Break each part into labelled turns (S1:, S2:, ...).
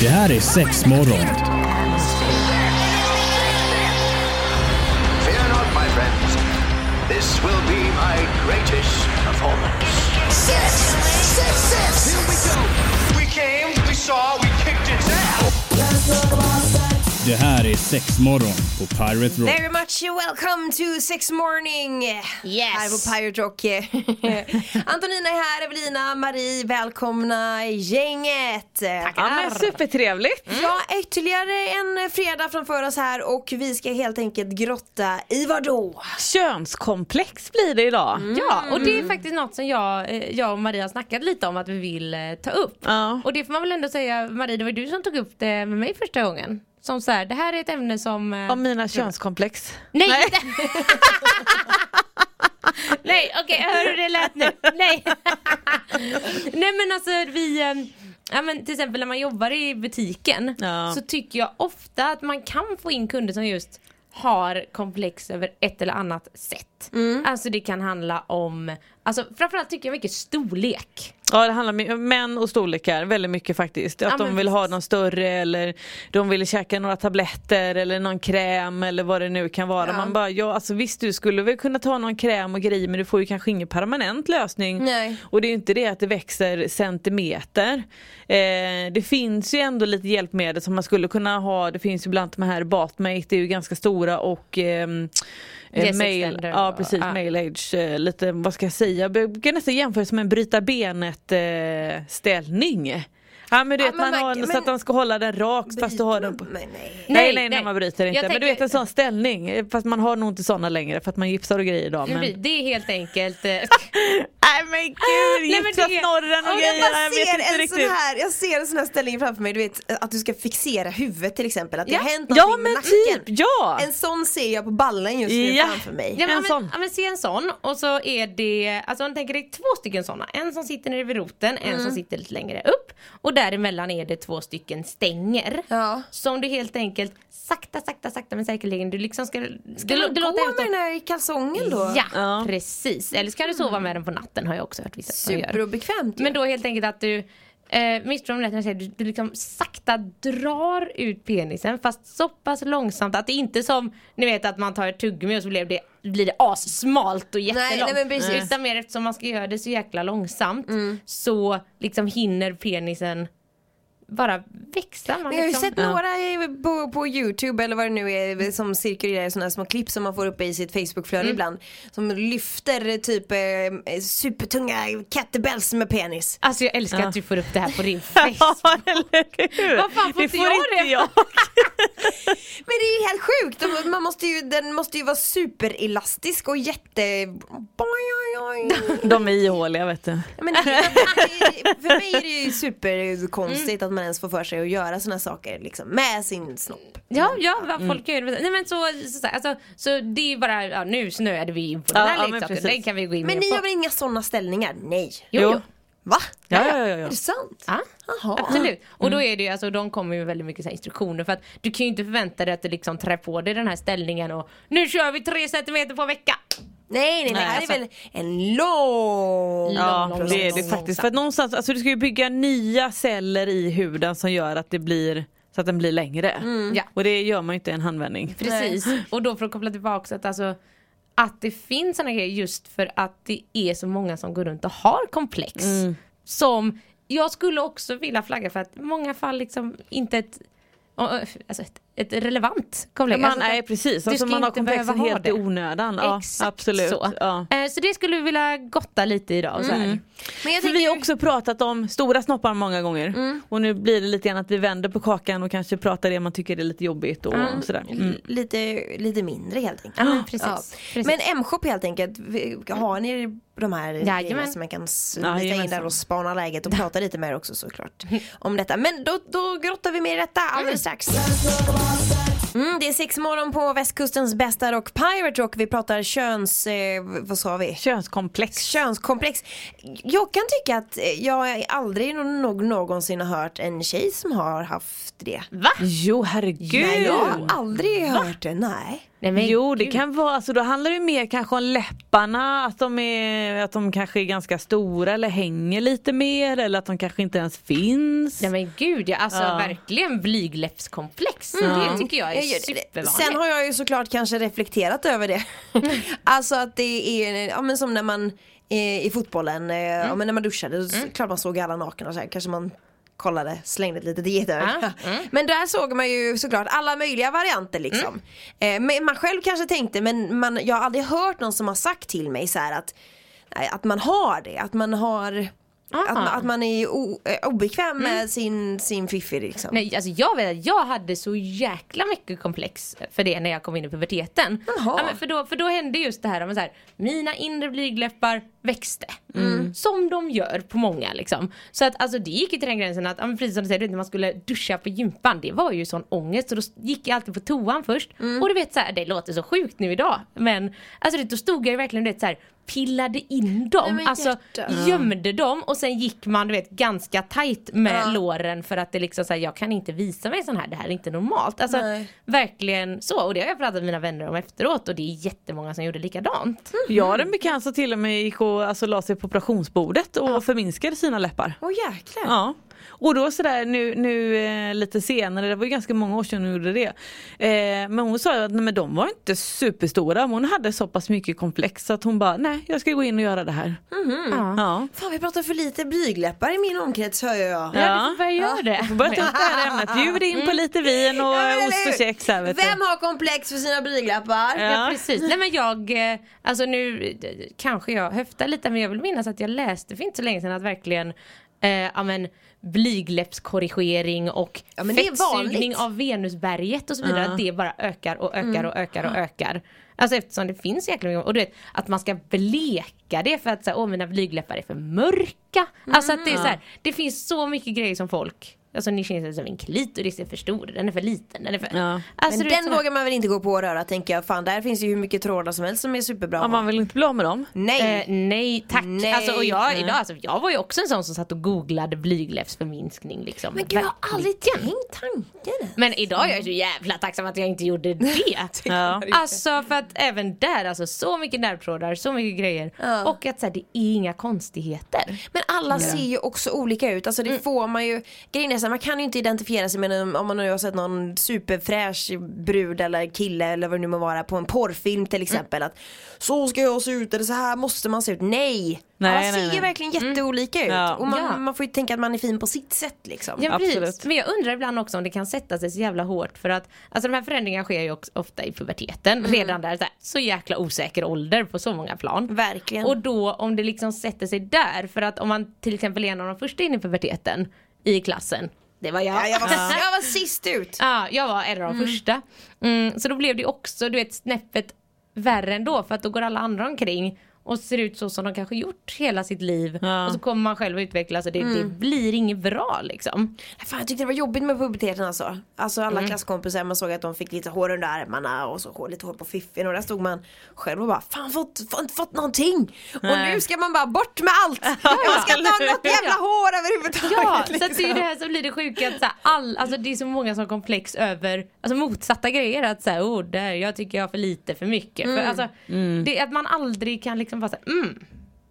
S1: Det här är sex morgon.
S2: Fear not, my friends. This will be my greatest performance.
S3: Six, six, six.
S2: Here we go. We came, we saw,
S1: Det här är sex morgon på Pirate Rock.
S4: Very much welcome to Sex Morning!
S5: Yes.
S4: Här på Pirate Rock. Antonina är här, Evelina, Marie, välkomna gänget!
S5: Tackar.
S6: Ja supertrevligt.
S4: Ja, ytterligare en fredag framför oss här och vi ska helt enkelt grotta i vad då?
S6: Könskomplex blir det idag.
S5: Ja, och det är faktiskt något som jag, eh, jag och Maria har snackat lite om att vi vill eh, ta upp.
S6: Ja.
S5: Och det får man väl ändå säga, Marie det var du som tog upp det med mig första gången. Som så här, det här är ett ämne som... eh,
S6: Om mina könskomplex.
S5: Nej,
S6: Nej.
S5: Nej, okej, hör hur det lät nu? Nej. Nej men alltså vi, eh, ja men till exempel när man jobbar i butiken
S6: Ja.
S5: så tycker jag ofta att man kan få in kunder som just har komplex över ett eller annat sätt. Alltså det kan handla om, alltså framförallt tycker jag mycket storlek.
S6: Ja det handlar om män och storlekar väldigt mycket faktiskt. Att
S5: Ja,
S6: de vill ha
S5: precis.
S6: någon större eller de vill käka några tabletter eller någon kräm eller vad det nu kan vara.
S4: Ja.
S6: Man bara, ja alltså visst du skulle väl kunna ta någon kräm och grejer men du får ju kanske ingen permanent lösning.
S4: Nej.
S6: Och det är ju inte det att det växer centimeter. Eh, det finns ju ändå lite hjälpmedel som man skulle kunna ha. Det finns ju bland de här Batmate, det är ju ganska stora och eh,
S5: Yes extender
S6: ja precis,
S5: ja.
S6: mail age, eh, lite vad ska jag säga, jag brukar nästan jämföra som en bryta benet eh, ställning. Ja men du
S4: Ja,
S6: vet
S4: men
S6: man har så
S4: men-
S6: att den ska hålla den rakt fast du har den på
S4: Men nej.
S6: Nej
S5: Nej,
S6: nej,
S5: nej.
S6: man bryter inte
S5: Jag
S6: men du
S5: tänker-
S6: vet en sån ställning fast man har nog inte såna längre för att man gipsar och grejer idag men...
S5: Det är helt enkelt eh,
S6: Nej men gud,
S5: men
S6: gipsa
S5: det-
S6: snorren och
S4: Jag
S6: grejer, jag vet inte riktigt.
S4: här, jag ser en sån här ställning framför mig, du vet att du ska fixera huvudet till exempel, att det
S5: Ja.
S4: har hänt
S6: Ja
S4: någonting med
S6: men
S4: nacken.
S6: typ, ja!
S4: En sån ser jag på ballen just nu
S6: Ja.
S4: framför mig.
S5: Ja, men,
S6: En
S5: ja, men,
S6: sån.
S5: ja, men se en sån och så är det, alltså om du tänker dig två stycken såna. En som sitter nere vid roten, en
S4: Mm.
S5: som sitter lite längre upp. Och däremellan är det två stycken stänger.
S4: Ja.
S5: Som du helt enkelt sakta, sakta, sakta men säkerligen du liksom ska...
S4: Ska man gå med den här i kalsongen då?
S5: Ja,
S6: Ja.
S5: precis. Eller så kan du sova med den på natten har jag också hört vissa.
S4: Superobekvämt.
S5: Men då helt enkelt att du Eh, mig rätt när jag säger du, du liksom sakta drar ut penisen fast så pass långsamt att det inte som ni vet att man tar ett tuggummi och så blir det, blir det assmalt och jättelångt.
S4: nej, men precis.
S5: Utan mer eftersom man ska göra det så jäkla långsamt
S4: Mm.
S5: så liksom hinner penisen bara växa. Man
S4: jag har ju
S5: liksom,
S4: sett några i- på, på youtube eller vad det nu är som cirkulerar sådana små klipp som man får upp i sitt facebookflöde
S5: Mm.
S4: ibland. Som lyfter typ eh, supertunga kettlebells med penis.
S5: Alltså jag älskar
S6: Ja.
S5: att du får upp det här på din Facebook.
S6: Ja eller hur?
S5: Vad fan får
S6: det
S5: inte
S6: får
S5: jag
S6: inte
S5: det?
S6: jag.
S4: Men det är ju helt sjukt, De- man måste ju, den måste ju vara superelastisk och jätte...
S6: De är ihåliga vet du.
S4: Ja, Men för mig är det ju superkonstigt att man ens får för sig att göra såna saker liksom, med sin snopp.
S5: Ja, ja, vad
S6: Mm.
S5: folk gör. Nej men så, så, så, alltså, så det är bara, ja, nu snöade vi in på
S6: Ja,
S5: den här
S6: ja, men
S5: leksaken, den kan vi gå in
S4: Men ni
S5: på.
S4: har väl inga såna ställningar? Nej.
S5: Jo,
S6: Jo.
S4: Va?
S6: Ja, ja, ja,
S4: Är
S6: ja.
S4: det sant?
S5: Ja, absolut. Och
S6: Mm.
S5: då är det ju, alltså de kommer ju väldigt mycket så här instruktioner för att du kan ju inte förvänta dig att du liksom trär på dig den här ställningen och nu kör vi tre centimeter på vecka.
S4: Nej, nej, nej.
S6: Nej,
S4: Det här
S5: alltså-
S4: är väl en lång...
S6: Ja
S5: lång,
S6: det är det
S5: lång,
S6: faktiskt. För att någonstans, alltså du ska ju bygga nya celler i huden som gör att det blir så att den blir längre.
S5: Ja.
S6: Och det gör man ju inte i en handvändning.
S5: Precis. Och då för att koppla tillbaka att alltså att det finns såna grejer just för att det är så många som går runt och har komplex.
S6: Mm.
S5: Som jag skulle också vilja flagga för att många fall liksom inte ett, alltså ett, ett relevant komplex.
S6: Man,
S5: Alltså,
S6: nej precis, alltså man har komplexen helt i onödan. Ja,
S5: Exakt
S6: absolut.
S5: så.
S6: Ja.
S5: Eh, så det skulle vi vilja gotta lite idag. Och så här.
S4: Men jag tänker,
S6: vi har också pratat om stora snoppar många gånger och nu blir det lite grann att vi vänder på kakan och kanske pratar det man tycker är lite jobbigt och sådär. Mm.
S4: lite, lite mindre helt enkelt.
S5: Ja, men precis. precis.
S4: Men M-shop helt enkelt, har ni de här grejerna som man kan s-
S6: Ja,
S4: lita in där och spana läget och prata lite mer också såklart om detta. Men då, då grottar vi mer i detta alldeles strax. Mm, det är sex morgon på västkustens bästa rock, Pirate Rock. Vi pratar köns... Eh, vad sa vi?
S6: Könskomplex.
S4: Könskomplex. Jag kan tycka att eh, jag aldrig nog någonsin har hört en tjej som har haft det.
S5: Va?
S6: Jo herregud.
S4: Nej, jag har aldrig hört det, nej.
S5: Nej, men
S6: Jo det
S5: gud.
S6: kan vara, alltså då handlar det mer kanske om läpparna, att de, är, att de kanske är ganska stora eller hänger lite mer eller att de kanske inte ens finns.
S5: Nej men gud ja, alltså
S6: Ja.
S5: verkligen blygdläppskomplex. Det tycker jag är supervanligt.
S4: Sen har jag ju såklart kanske reflekterat över det. alltså att det är, ja men som när man eh, i fotbollen, eh,
S5: Mm.
S4: ja, men när man duschade, så klart man såg alla nakna och så här, kanske man kollade, slängde ett litet getöga.
S5: Ja, mm.
S4: Men där såg man ju såklart alla möjliga varianter liksom.
S5: Mm.
S4: Eh, men man själv kanske tänkte, men man, jag har aldrig hört någon som har sagt till mig så att, att man har det, att man har att, man- att man är o, eh, obekväm med sin, sin fiffi liksom.
S5: Mm. Nej, alltså jag vet att jag hade så jäkla mycket komplex för det när jag kom in i puberteten. Ja, för, då, för då hände just det här, med så här mina inre blygdläppar växte.
S4: Mm.
S5: Som de gör på många liksom. Så att alltså det gick ju till den gränsen att, precis som du säger, när man skulle duscha på gympan, det var ju sån ångest. Så då gick jag alltid på toan först.
S4: Mm.
S5: Och du vet så här, det låter så sjukt nu idag. Men alltså det, då stod jag ju verkligen du vet, så här, pillade in dem.
S4: Nej,
S5: alltså
S4: hjärta.
S5: gömde dem och sen gick man du vet ganska tight med
S4: Ja.
S5: låren för att det liksom såhär, jag kan inte visa mig sån här, det här är inte normalt. Alltså
S4: Nej.
S5: verkligen så och det har jag pratat med mina vänner om efteråt och det är jättemånga som gjorde likadant.
S6: Jag har en bekant som till och med gick och alltså, la sig på operationsbordet och förminskade sina läppar.
S4: Åh jäklar.
S6: Ja. Och då sådär nu, nu eh, lite senare, det var ju ganska många år sedan hon gjorde det. Eh, men hon sa ju att nej, men de var inte superstora, men hon hade så pass mycket komplex så att hon bara nej jag ska gå in och göra det här.
S5: Ja.
S6: Ja.
S4: Fan vi pratar för lite blygläppar i min omkrets hör jag.
S5: Ja, det får börja göra det.
S6: Börja ta upp det här ämnet, bjud in på lite vin och
S4: Ja,
S6: ost och kex här vet du.
S4: Vem har komplex för sina blygläppar?
S6: Ja.
S5: Ja precis. Nej men jag, eh, alltså nu kanske jag höftar lite men jag vill minnas att jag läste för inte så länge sedan att verkligen eh, ja men blygläppskorrigering och
S4: Ja,
S5: fettsugning av Venusberget och så vidare,
S6: Ja.
S5: att det bara ökar och ökar
S4: Mm.
S5: och ökar och ökar. Alltså eftersom det finns jäkla mycket, och du vet att man ska bleka det för att säga åh mina blygläppar är för mörka. Alltså att det är så här, det finns så mycket grejer som folk Alltså ni känner som en klitoris är för stor, den är för liten, den är för...
S6: Ja.
S5: Alltså,
S4: Men den vågar man väl inte gå på och röra tänker jag. Fan där finns ju hur mycket trådar som helst som är superbra.
S6: Ja, man vill inte bli av med dem.
S4: Nej.
S5: Eh, nej tack.
S4: Nej.
S5: Alltså, och jag, idag, alltså, jag var ju också en sån som satt och googlade blygdläppsförminskning. Liksom.
S4: men gud jag har aldrig tänkt tanken.
S5: Men idag är jag så jävla tacksam att jag inte gjorde det.
S6: Ja.
S5: Alltså för att även där, alltså så mycket nervtrådar, så mycket grejer.
S4: Ja.
S5: Och att så här, det är inga konstigheter.
S4: Men alla ser ju också olika ut. Alltså det
S5: Mm.
S4: får man ju. Grejen är så här, man kan ju inte identifiera sig med en, om man nu har sett någon superfräsch brud eller kille eller vad det nu må vara på en porrfilm till exempel. Att så ska jag se ut eller så här måste man se ut. Nej!
S6: Nej,
S4: alla ser
S6: nej.
S4: ju verkligen jätteolika ut.
S6: Ja.
S4: Och man,
S5: Ja.
S4: man får ju tänka att man är fin på sitt sätt liksom.
S5: Ja,
S6: Absolut.
S5: Men jag undrar ibland också om det kan sätta sig så jävla hårt för att alltså de här förändringarna sker ju också ofta i puberteten. Redan där så, här, så jäkla osäker ålder på så många plan.
S4: Verkligen.
S5: Och då om det liksom sätter sig där för att om man till exempel är en av de första in i puberteten i klassen. Det var jag.
S4: ja, jag, var, jag var sist ut.
S5: Ja, jag var en av de första. Mm, så då blev det också, du vet, snäppet värre ändå för att då går alla andra omkring och ser ut så som de kanske gjort hela sitt liv.
S6: Ja.
S5: Och så kommer man själv utvecklas och det, det blir inget bra liksom.
S4: Fan, jag tyckte det var jobbigt med puberteten alltså. Alltså alla
S5: Mm.
S4: klasskompisar, man såg att de fick lite hår under armarna och så hår, lite hår på fiffen och där stod man själv och bara fan fått, fått, fått någonting. Och
S6: Nej.
S4: nu ska man bara bort med allt. Jag ska inte ha något jävla hår överhuvudtaget.
S5: Ja, så
S4: liksom.
S5: att det är det här som blir det sjuka att så här, all, alltså det är så många som har komplex över alltså motsatta grejer att säga oh där jag tycker jag har för lite för mycket. För, alltså, det är att man aldrig kan liksom bara säga mm,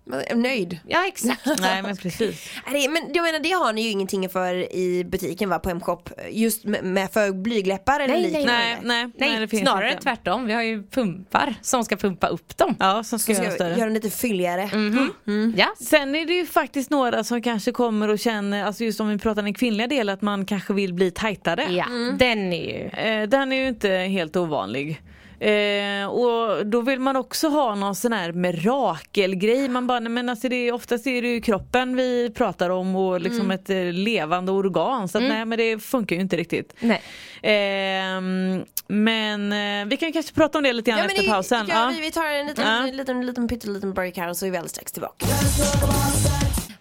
S4: Man är nöjd.
S5: ja exakt.
S6: Nej men precis.
S4: Nej, Men jag menar det har ni ju ingenting för i butiken va på M-shop just med, med för blygläppar eller
S5: Nej, nej,
S4: liknande.
S6: Nej, nej,
S5: Nej,
S6: det finns
S5: snarare
S6: inte.
S5: tvärtom. Vi har ju pumpar som ska pumpa upp dem.
S6: Ja, som ska
S4: Så
S6: göra
S4: ska
S6: större.
S4: göra den lite fylligare.
S5: Ja.
S6: Sen är det ju faktiskt några som kanske kommer och känner, alltså just om vi pratar den kvinnliga delen, att man kanske vill bli tajtare.
S5: Ja, den är ju...
S6: Eh, den är ju inte helt ovanlig. Eh, och då vill man också ha någon sån här mirakelgrej. Man bara, nej, men alltså det är, oftast är det ju kroppen vi pratar om och liksom ett eh, levande organ. Så att, nej men det funkar ju inte riktigt.
S5: Nej.
S6: Ehm, men eh, vi kan kanske prata om det lite grann efter
S4: det-
S6: pausen.
S4: Ja,
S6: Ja.
S4: vi, vi tar en liten,
S6: Ja.
S4: en liten, liten pytteliten break här och så är vi alldeles strax tillbaka.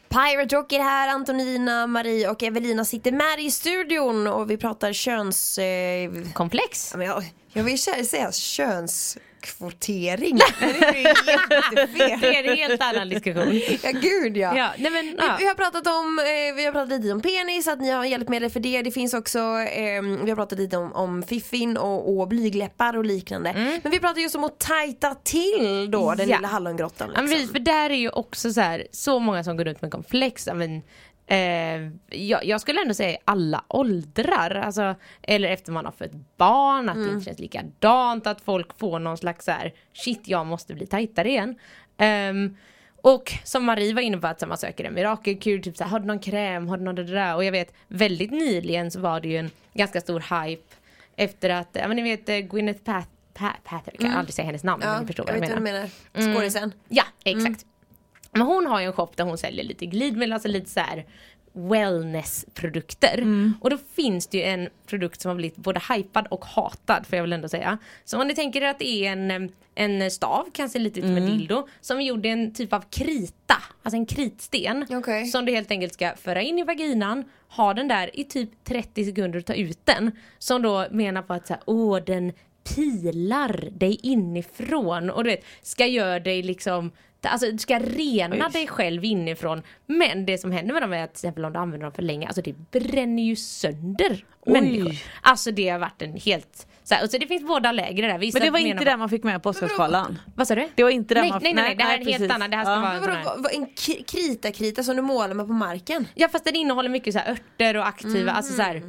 S4: Pirate Rock är här, Antonina, Marie och Evelina sitter med i studion och vi pratar köns... Eh,
S5: Komplex.
S4: ja, men jag, vill säga köns... kvotering. Det är ju jättefel.
S5: Det är en helt annan diskussion.
S4: Ja gud ja.
S5: Ja, nej men, ja.
S4: Vi har pratat om, eh, vi har pratat lite om penis, att ni har hjälpmedel för det. Det finns också, eh, vi har pratat lite om, om fiffin och, och blygläppar och liknande. Men vi pratar just om att tajta till då den
S5: Ja.
S4: lilla hallongrottan.
S5: Ja, men
S4: Liksom.
S5: precis, för där är ju också så här, så många som går runt med komplex. Ja, men, eh, jag, jag skulle ändå säga alla åldrar. Alltså, eller efter man har fött barn, att det inte känns likadant. Att folk får någon slags så här, shit jag måste bli tajtare igen. Ehm, och som Marie var inne på att så man söker en mirakelkur, typ så här, har du någon kräm, har du någon det där? Och jag vet väldigt nyligen så var det ju en ganska stor hype efter att, ja men ni vet eh, Gwyneth Pat- Pat- Paltrow, jag kan aldrig säga hennes namn men
S4: ja,
S5: ni förstår
S4: jag
S5: vad
S4: vet
S5: jag
S4: vad
S5: menar.
S4: du menar. Skådisen.
S5: Ja, exakt. Men hon har ju en shop där hon säljer lite glidmedel, alltså lite så här wellnessprodukter. Och då finns det ju en produkt som har blivit både hypad och hatad får jag väl ändå säga. Så om ni tänker er att det är en, en stav, kanske lite ut som en dildo, som gjorde en typ av krita, alltså en kritsten.
S4: Okej.
S5: Som du helt enkelt ska föra in i vaginan, ha den där i typ 30 sekunder och ta ut den. Som då menar på att så här, åh den pilar dig inifrån och du vet, ska göra dig liksom Alltså du ska rena dig själv inifrån Men det som händer med dem är att till exempel om du använder dem för länge Alltså det bränner ju sönder människor Alltså det har varit en helt så, här, och så det finns båda läger där Vissa
S6: Men det var inte det man fick med på Oscarsgalan.
S5: Vad sa du?
S6: Det var inte det
S5: nej,
S6: man
S5: nej, nej, nej, det här är en helt annan, det här ska
S6: Ja.
S5: vara en
S4: Vadå, en k- krita-krita som du målar med på marken?
S5: Ja fast den innehåller mycket så här örter och aktiva, alltså så här,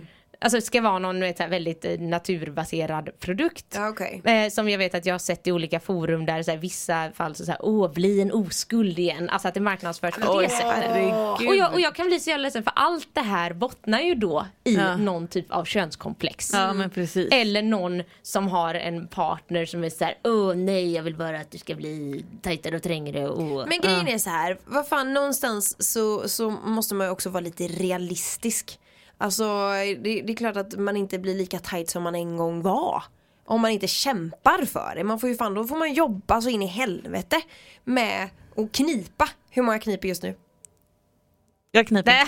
S5: Alltså det ska vara någon vet, så här, väldigt eh, naturbaserad produkt.
S4: Ja, okej.
S5: Eh, som jag vet att jag har sett i olika forum där så här, vissa fall så, så här, åh bli en oskuld igen. Alltså att det marknadsförs på det sättet. Och jag, och jag kan bli så jävla ledsen för allt det här bottnar ju då i
S6: Ja.
S5: någon typ av könskomplex.
S6: Ja men precis.
S5: Eller någon som har en partner som är så här, åh nej jag vill bara att du ska bli tajtare och trängre och
S4: Men grejen är så här, vad fan någonstans så, så måste man ju också vara lite realistisk. Alltså det, det är klart att man inte blir lika tight som man en gång var. Om man inte kämpar för det. Man får ju fan, då får man jobba så in i helvete med att knipa. Hur många kniper just nu?
S6: Jag kniper.
S4: Nej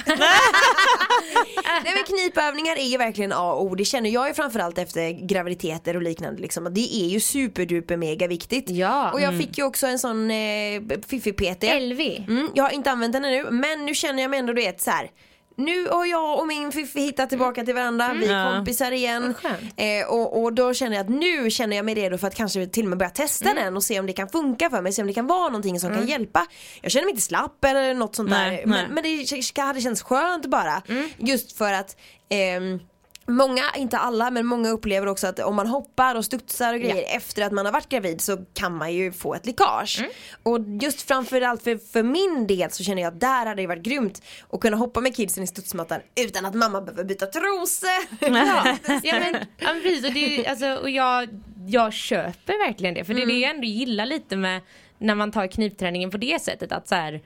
S4: men knipövningar är ju verkligen A och O. Det känner jag ju framförallt efter graviditeter och liknande liksom. Det är ju superduper mega viktigt.
S5: Ja.
S4: Och jag fick ju också en sån eh, fiffig PT.
S5: LV.
S4: Mm, jag har inte använt den ännu men nu känner jag mig ändå du vet så här. Nu har jag och min Fiffi hittat tillbaka till varandra, vi är
S6: Ja.
S4: kompisar igen. Eh, och, och då känner jag att nu känner jag mig redo för att kanske till och med börja testa
S6: Mm.
S4: den och se om det kan funka för mig, se om det kan vara någonting som kan hjälpa. Jag känner mig inte slapp eller något sånt
S6: Nej,
S4: där
S6: nej.
S4: men, men det hade känts skönt bara. Just för att ehm, Många, inte alla, men många upplever också att om man hoppar och studsar och grejer efter att man har varit gravid så kan man ju få ett läckage. Och just framförallt för, för min del så känner jag att där hade det varit grymt att kunna hoppa med kidsen i studsmattan utan att mamma behöver byta trosor.
S5: Ja, ja men, ja, men precis. Och, det är, ju- alltså, och jag, jag köper verkligen det. För det är det jag ändå gillar lite med när man tar knipträningen på det sättet att så här,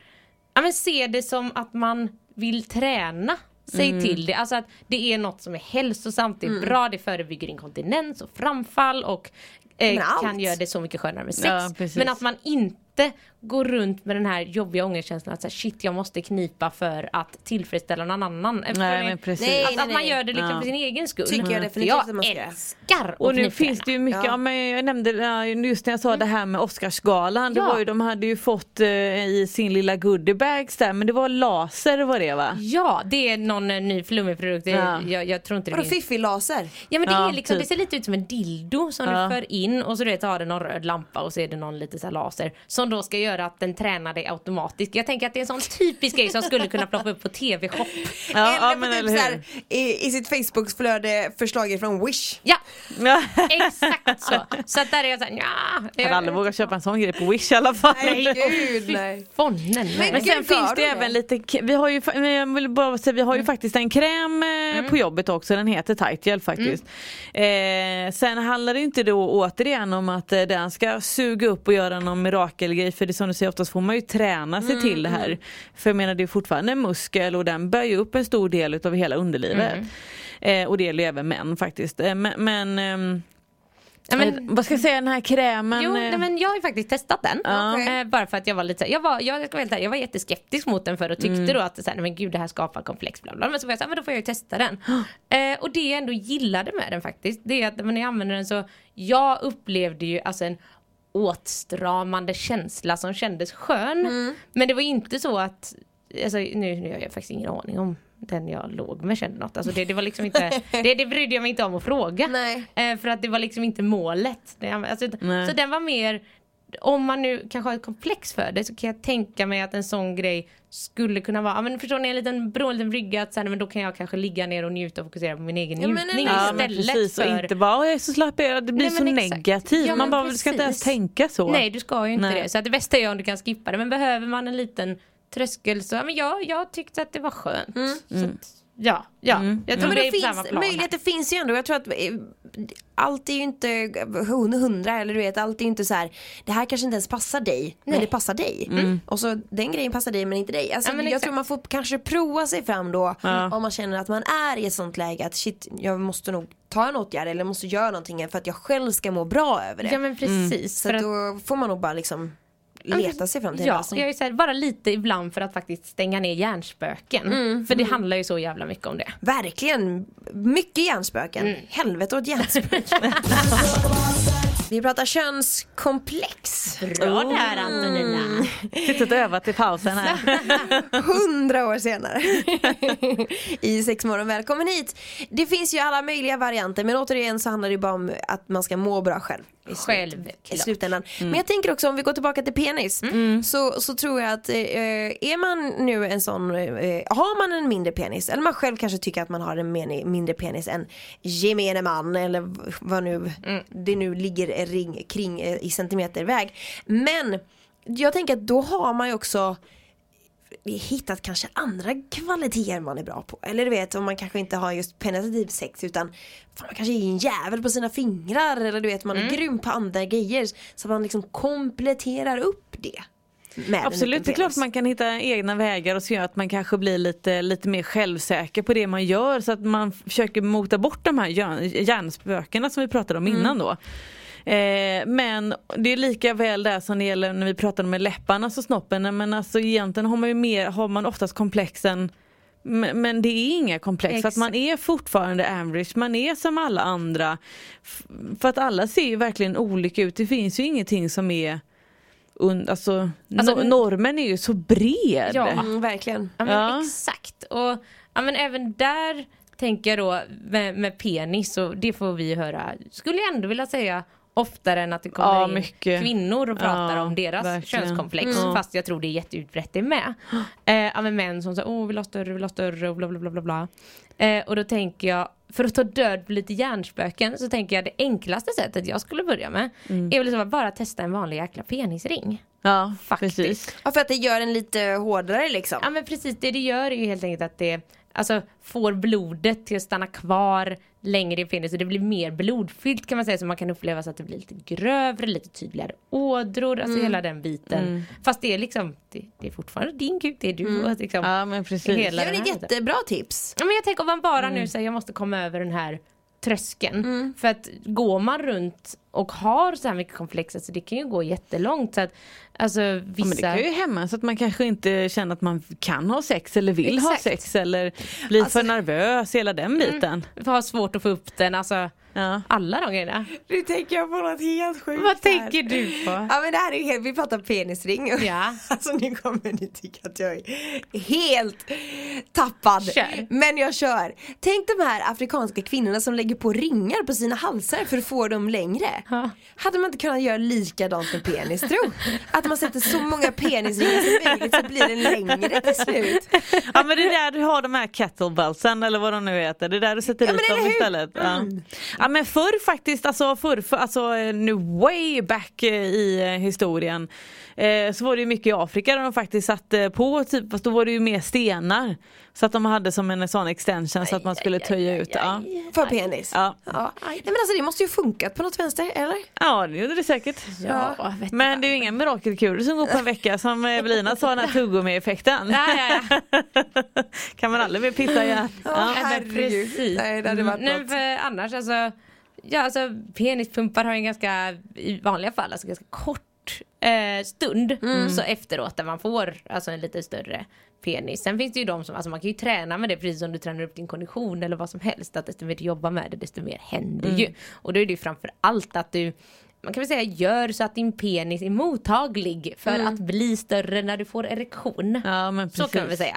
S5: ja men se det som att man vill träna sig till det, alltså att det är något som är hälsosamt, det är bra, det förebygger inkontinens och framfall och eh, kan göra det så mycket skönare med sex.
S6: Ja,
S5: men att man inte går runt med den här jobbiga ångestkänslan att så här, shit jag måste knipa för att tillfredsställa någon annan.
S6: Nej, men precis.
S4: Nej,
S5: Att, att man gör det liksom
S6: Ja.
S5: för sin egen skull.
S4: Tycker jag
S5: För
S4: definitivt att man ska
S5: Jag
S4: göra.
S5: älskar att
S6: Och nu finns det ju mycket,
S4: Ja.
S6: ja. men jag nämnde just när jag sa det här med Oscarsgalan, det
S5: Ja.
S6: var ju, de hade ju fått eh, i sin lilla goodiebags där, men det var laser var det va?
S5: Ja, det är någon eh, ny flummig produkt. Det-
S6: Ja.
S5: Jag, jag tror inte det
S4: Vadå
S5: finns.
S4: fiffig laser?
S5: Ja men det,
S6: Ja,
S5: är liksom,
S6: typ.
S5: det ser lite ut som en dildo som
S6: Ja.
S5: du för in och så du vet, har det någon röd lampa och så är det någon lite så här laser som då ska göra att den tränar dig automatiskt. Jag tänker att det är en sån typisk grej som skulle kunna ploppa upp på TV-shop.
S6: Ja,
S4: eller
S6: ja,
S4: på
S6: men
S4: typ
S6: eller
S4: här, i, i sitt Facebookflöde förslaget från Wish.
S5: Ja,
S6: Ja.
S5: exakt så. Så att där är jag såhär, nja.
S6: Jag hade aldrig vågat köpa en sån grej på Wish i alla fall.
S4: Nej gud nej.
S5: Fonnen.
S4: Men-
S6: Men
S4: Gud,
S6: sen finns det
S4: det?
S6: även lite, k- vi har ju, men jag vill bara säga, vi har ju faktiskt en kräm eh, på jobbet också, den heter Tight Gel faktiskt. Eh, sen handlar det inte då återigen om att eh, den ska suga upp och göra någon mirakelgrej för det som du säger oftast får man ju träna sig till det här. För jag menar det är fortfarande en muskel och den bär ju upp en stor del utav hela underlivet. Eh, och det gäller ju även män faktiskt. Eh, men men ehm,
S5: Ja, men,
S6: vad ska jag säga den här krämen?
S5: Jo,
S6: eh,
S5: nej, men jag har ju faktiskt testat den.
S4: Okej.
S5: Eh, bara för att jag var lite jag var, jag, jag var jätteskeptisk mot den för och tyckte då att så här, men gud det här skapar komplex bla bla. Men så var jag så här, men då får jag ju testa den. Eh, och det jag ändå gillade med den faktiskt, det är att när jag använder den så, jag upplevde ju alltså en åtstramande känsla som kändes skön.
S4: Mm.
S5: Men det var inte så att, alltså, nu, nu har jag faktiskt ingen aning om den jag låg med kände något. Alltså det, det var liksom inte, det, det brydde jag mig inte om att fråga. Eh, för att det var liksom inte målet. Det, alltså, så den var mer, om man nu kanske har ett komplex för det så kan jag tänka mig att en sån grej skulle kunna vara, ja, men förstår ni en liten bro, en liten brygga att sen, men då kan jag kanske ligga ner och njuta och fokusera på min egen
S4: Ja, men
S5: njutning
S6: Ja men
S5: istället
S6: precis och
S5: för
S6: inte bara "Åh, jag är så slapp jag är", det blir
S5: Nej,
S6: så
S5: men
S6: negativt.
S5: Ja,
S6: Man
S5: men
S6: bara ska inte ens
S5: precis.
S6: tänka så.
S5: Nej du ska ju inte
S6: Nej.
S5: det. Så att det bästa är om du kan skippa det. Men behöver man en liten tröskel så, ja, men jag, jag tyckte att det var skönt. Så att, ja, ja.
S6: Mm.
S5: Jag
S4: Ja,
S5: tror
S4: men
S5: det
S4: det finns, möjligheter finns ju ändå. Jag tror att eh, allt är ju inte hundra eller du vet, allt är ju inte så här. Det här kanske inte ens passar dig, men
S5: Nej.
S4: det passar dig. Och så den grejen passar dig men inte dig. Alltså,
S5: Ja, men
S4: jag
S5: exakt.
S4: tror man får kanske prova sig fram då
S6: Ja.
S4: om man känner att man är i ett sånt läge att shit, jag måste nog ta en åtgärd eller måste göra någonting för att jag själv ska må bra över det.
S5: Ja men precis.
S4: så att, då får man nog bara liksom leta sig fram till en
S5: ja,
S4: lösning.
S5: jag är så här, bara lite ibland för att faktiskt stänga ner hjärnspöken.
S4: Mm,
S5: För det handlar ju så jävla mycket om det.
S4: Verkligen, mycket hjärnspöken.
S5: Mm.
S4: Helvete åt hjärnspöken. Vi pratar könskomplex.
S5: Bra där Antonina.
S6: Suttit och övat i pausen här.
S4: Hundra år senare. I sexmorgon, välkommen hit. Det finns ju alla möjliga varianter men återigen så handlar det bara om att man ska må bra själv. I,
S5: Självklart.
S4: i slutändan. Men jag tänker också om vi går tillbaka till penis. Så, så tror jag att eh, är man nu en sån, eh, har man en mindre penis eller man själv kanske tycker att man har en mindre penis än gemene man eller vad nu det nu ligger ring kring eh, i centimeterväg. Men jag tänker att då har man ju också hittat kanske andra kvaliteter man är bra på. Eller du vet om man kanske inte har just penetrativ sex utan fan, man kanske är en jävel på sina fingrar eller du vet man är grym på andra grejer. Så man liksom kompletterar upp det.
S6: Absolut, det är klart man kan hitta egna vägar och så gör att man kanske blir lite, lite mer självsäker på det man gör så att man försöker mota bort de här hjärn- hjärnspökena som vi pratade om innan då. Eh, men det är lika väl där som det gäller när vi pratade med läpparna och snoppen. Men alltså egentligen har man ju mer, har man oftast komplexen men, det är inga komplex för att man är fortfarande average, man är som alla andra. För att alla ser ju verkligen olika ut, det finns ju ingenting som är alltså,
S5: Alltså,
S6: no- normen är ju så bred.
S5: Ja.
S4: Mm, verkligen.
S5: Ja men
S6: Ja.
S5: exakt. Och ja, men även där tänker jag då med, med penis och det får vi höra, skulle jag ändå vilja säga oftare än att det kommer
S6: Ja,
S5: in
S6: mycket.
S5: kvinnor och pratar
S6: Ja,
S5: om deras
S6: verkligen.
S5: könskomplex.
S6: Mm.
S5: Fast jag tror det är jätteutbrett det med. Eh, men män som säger åh vill ha större, vill ha större och bla bla bla bla bla. Eh, och då tänker jag, för att ta död på lite hjärnspöken så tänker jag det enklaste sättet jag skulle börja med
S6: Mm.
S5: är väl liksom att bara testa en vanlig jäkla penisring.
S6: Ja,
S5: Faktiskt.
S6: precis.
S4: Ja, för att det gör en lite hårdare liksom.
S5: Ja men precis, det det gör är ju helt enkelt att det alltså, får blodet till att stanna kvar längre i penis och det blir mer blodfyllt kan man säga så man kan uppleva så att det blir lite grövre, lite tydligare ådror, alltså hela den biten. Fast det är liksom, det, det är fortfarande din kuk, det är du och liksom
S6: Ja men precis.
S5: hela
S4: Det är jättebra tips.
S5: Ja, men jag tänker om man bara
S6: Mm.
S5: nu säger jag måste komma över den här tröskeln.
S6: Mm.
S5: För att går man runt och har så här mycket komplex, alltså det kan ju gå jättelångt. Så att, alltså
S6: Ja, men det
S5: vissa...
S6: kan ju hämma så att man kanske inte känner att man kan ha sex eller vill ha
S5: Exakt.
S6: sex eller blir
S4: Alltså-
S6: för nervös, hela den biten.
S5: har svårt att få upp den, alltså
S6: Ja.
S5: alla de grejerna.
S4: Nu tänker jag på något helt sjukt
S5: Vad
S4: här.
S5: tänker du på?
S4: Ja men det här är ju helt, vi pratar penisring.
S5: Ja.
S4: Alltså nu kommer ni tycka att jag är helt tappad.
S5: Kör.
S4: Men jag kör. Tänk de här afrikanska kvinnorna som lägger på ringar på sina halsar för att få dem längre.
S5: Ja.
S4: Hade man inte kunnat göra likadant med penis tro? Att man sätter så många penisringar som möjligt så blir den längre till slut.
S6: ja men det är där du har de här kettlebellsen eller vad de nu heter, det är där du sätter
S4: Ja,
S6: dit dem
S4: hur?
S6: istället. Ja. ja men förr faktiskt, alltså förr, för, alltså eh, nu way back eh, i eh, historien eh, så var det ju mycket i Afrika där de faktiskt satte på, typ, fast då var det ju mer stenar. Så att de hade som en sån extension så att man skulle töja ut. Ja.
S4: För penis.
S6: Ja.
S4: Ja. Nej men alltså det måste ju funkat på något vänster, eller?
S6: ja det gjorde det säkert.
S5: Ja, vet
S6: Men det är ju inga mirakelkurer som går på en vecka som Evelina sa den här tuggummi-effekten.
S5: Ja, ja, ja.
S6: kan man aldrig mer pissa igen.
S4: Ja,
S6: Ja.
S5: men
S4: herregud.
S5: precis.
S4: Nej det hade varit
S5: Nej,
S4: något.
S5: för annars alltså, ja alltså penispumpar har ju ganska, i vanliga fall, alltså ganska kort eh, stund. Så efteråt där man får alltså en lite större penis. Sen finns det ju de som, alltså man kan ju träna med det precis som du tränar upp din kondition eller vad som helst. Att desto mer du jobbar med det desto mer händer ju. Och då är det ju framför allt att du man kan väl säga gör så att din penis är mottaglig för
S4: Mm.
S5: att bli större när du får erektion.
S6: Ja, men
S5: så kan
S6: precis.
S5: säga.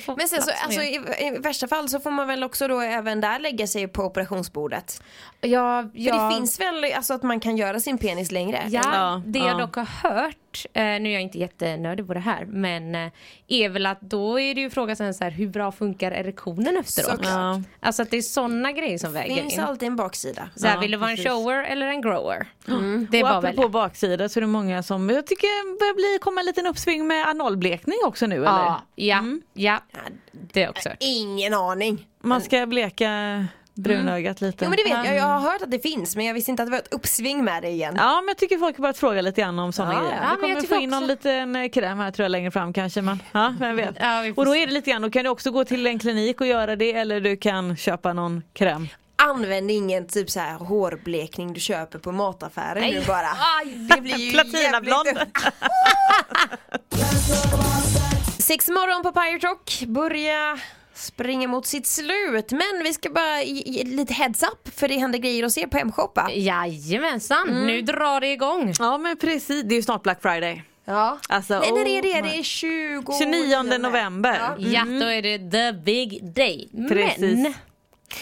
S5: Får
S4: Men sen så, alltså, i, i värsta fall så får man väl också då även där lägga sig på operationsbordet.
S5: ja,
S4: För
S5: ja,
S4: det finns väl alltså att man kan göra sin penis längre?
S5: Ja,
S6: Ja,
S5: det
S6: ja.
S5: jag dock har hört, eh, nu är jag inte jättenördig på det här, men eh, är väl att då är det ju frågan sen så här, hur bra funkar erektionen efteråt?
S6: Ja.
S5: Alltså att det är såna grejer som
S4: Det
S5: väger
S4: finns
S5: in.
S4: alltid en baksida.
S5: Så här,
S6: Ja,
S5: vill du vara en shower eller en grower? Det
S6: och
S5: var väl
S6: apropå baksida så är det många som, jag tycker börjar bli, komma en liten uppsving med analblekning också nu eller?
S5: Ja, ja, ja, det har jag också hört.
S4: Ingen aning.
S6: Man ska bleka brunögat lite.
S4: Jo men det vet jag, jag har hört att det finns men jag visste inte att det var ett uppsving med det igen.
S6: Ja men jag tycker folk har börjat fråga lite grann om sådana
S4: Ja,
S6: grejer.
S5: ja,
S6: Vi kommer
S5: jag
S6: få in någon
S5: också-
S6: liten eh, kräm här tror jag längre fram kanske men ja, vem vet.
S5: Ja,
S6: och då är det lite grann, då kan du också gå till en klinik och göra det eller du kan köpa någon kräm.
S4: Använd ingen typ så här hårblekning du köper på mataffären nu bara.
S5: Aj,
S4: Det blir ju
S6: Platinablond.
S4: Sex morgon på Pirate Rock börja springa mot sitt slut men vi ska bara ge, lite heads up för det händer grejer att se på Hemshoppa.
S5: Jajamensan, nu drar det igång.
S6: Ja men precis, det är ju snart Black Friday.
S4: Ja.
S6: Alltså,
S4: Nej, när är det?
S6: oh
S4: Det är 20...
S6: 29 november.
S4: Ja.
S5: Ja, då är det the big day.
S6: Precis.
S5: Men,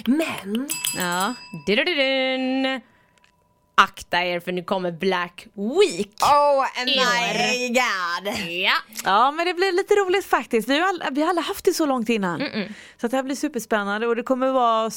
S4: Men,
S6: Ja.
S5: dudududun, akta er för nu kommer Black Week.
S4: oh my
S5: år.
S4: god.
S5: Ja,
S6: ja men det blir lite roligt faktiskt. Vi har alla, vi har alla haft det så långt innan. Så att det här blir superspännande och det kommer vara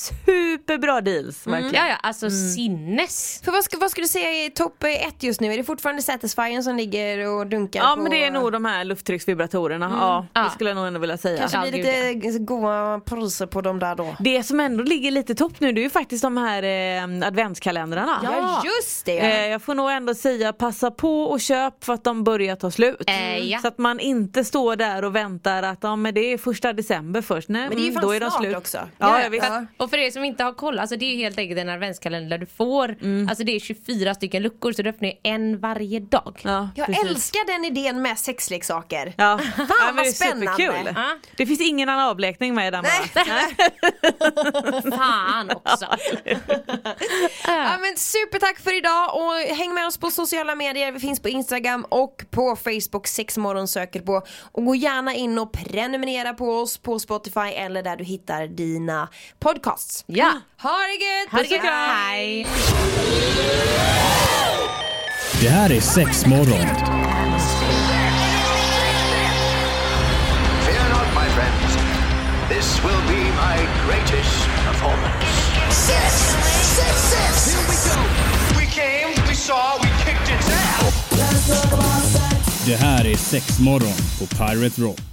S6: superbra deals. Verkligen.
S5: ja, ja alltså sinnes.
S4: För vad, ska, vad skulle du säga är topp ett just nu? Är det fortfarande Satisfyern som ligger och dunkar
S6: Ja
S4: på...
S6: men det är nog de här lufttrycksvibratorerna. Ja, det
S5: Ja.
S6: skulle jag nog ändå vilja säga.
S4: Kanske blir lite goda priser på dem där då.
S6: Det som ändå ligger lite topp nu det är ju faktiskt de här eh, adventskalendrarna.
S4: Ja, just det.
S6: Eh, jag får nog ändå säga passa på och köp för att de börjar ta slut.
S5: Eh, ja.
S6: Så att man inte står där och väntar att ja, men det är första december först. Nej,
S4: Men det är ju
S6: mm,
S4: fan
S6: då är de
S4: snart
S6: slut.
S4: också.
S6: Ja,
S4: Ja,
S6: ja, visst.
S4: ja.
S5: Och för er som inte har koll, alltså det är helt enkelt en adventskalender du får. Alltså det är 24 stycken luckor så du öppnar en varje dag.
S6: Ja,
S4: Jag
S6: precis.
S4: älskar den idén med sexleksaker.
S6: Ja.
S4: Fan,
S6: ja, men
S4: vad
S6: det är
S4: spännande.
S6: superkul.
S5: Ja.
S6: Det finns ingen annan avblekning med i den.
S4: Nej.
S5: Fan också.
S4: Ja, men supertack för idag och häng med oss på sociala medier. Vi finns på Instagram och på Facebook. Sexmorgon söker på. Och gå gärna in och prenumerera på oss på Spotify eller där du hittar dina podcasts.
S5: Ja.
S4: Ha det gött!
S5: Ha det gött.
S6: och kram.
S5: Hej.
S1: Det här är Sexmorgon.
S2: Fear not, my friends. This will be my greatest performance.
S3: Six, six, six. Here we go.
S2: We came, we saw, we kicked its ass.
S1: Det här är Sexmorgon på Pirate Rock.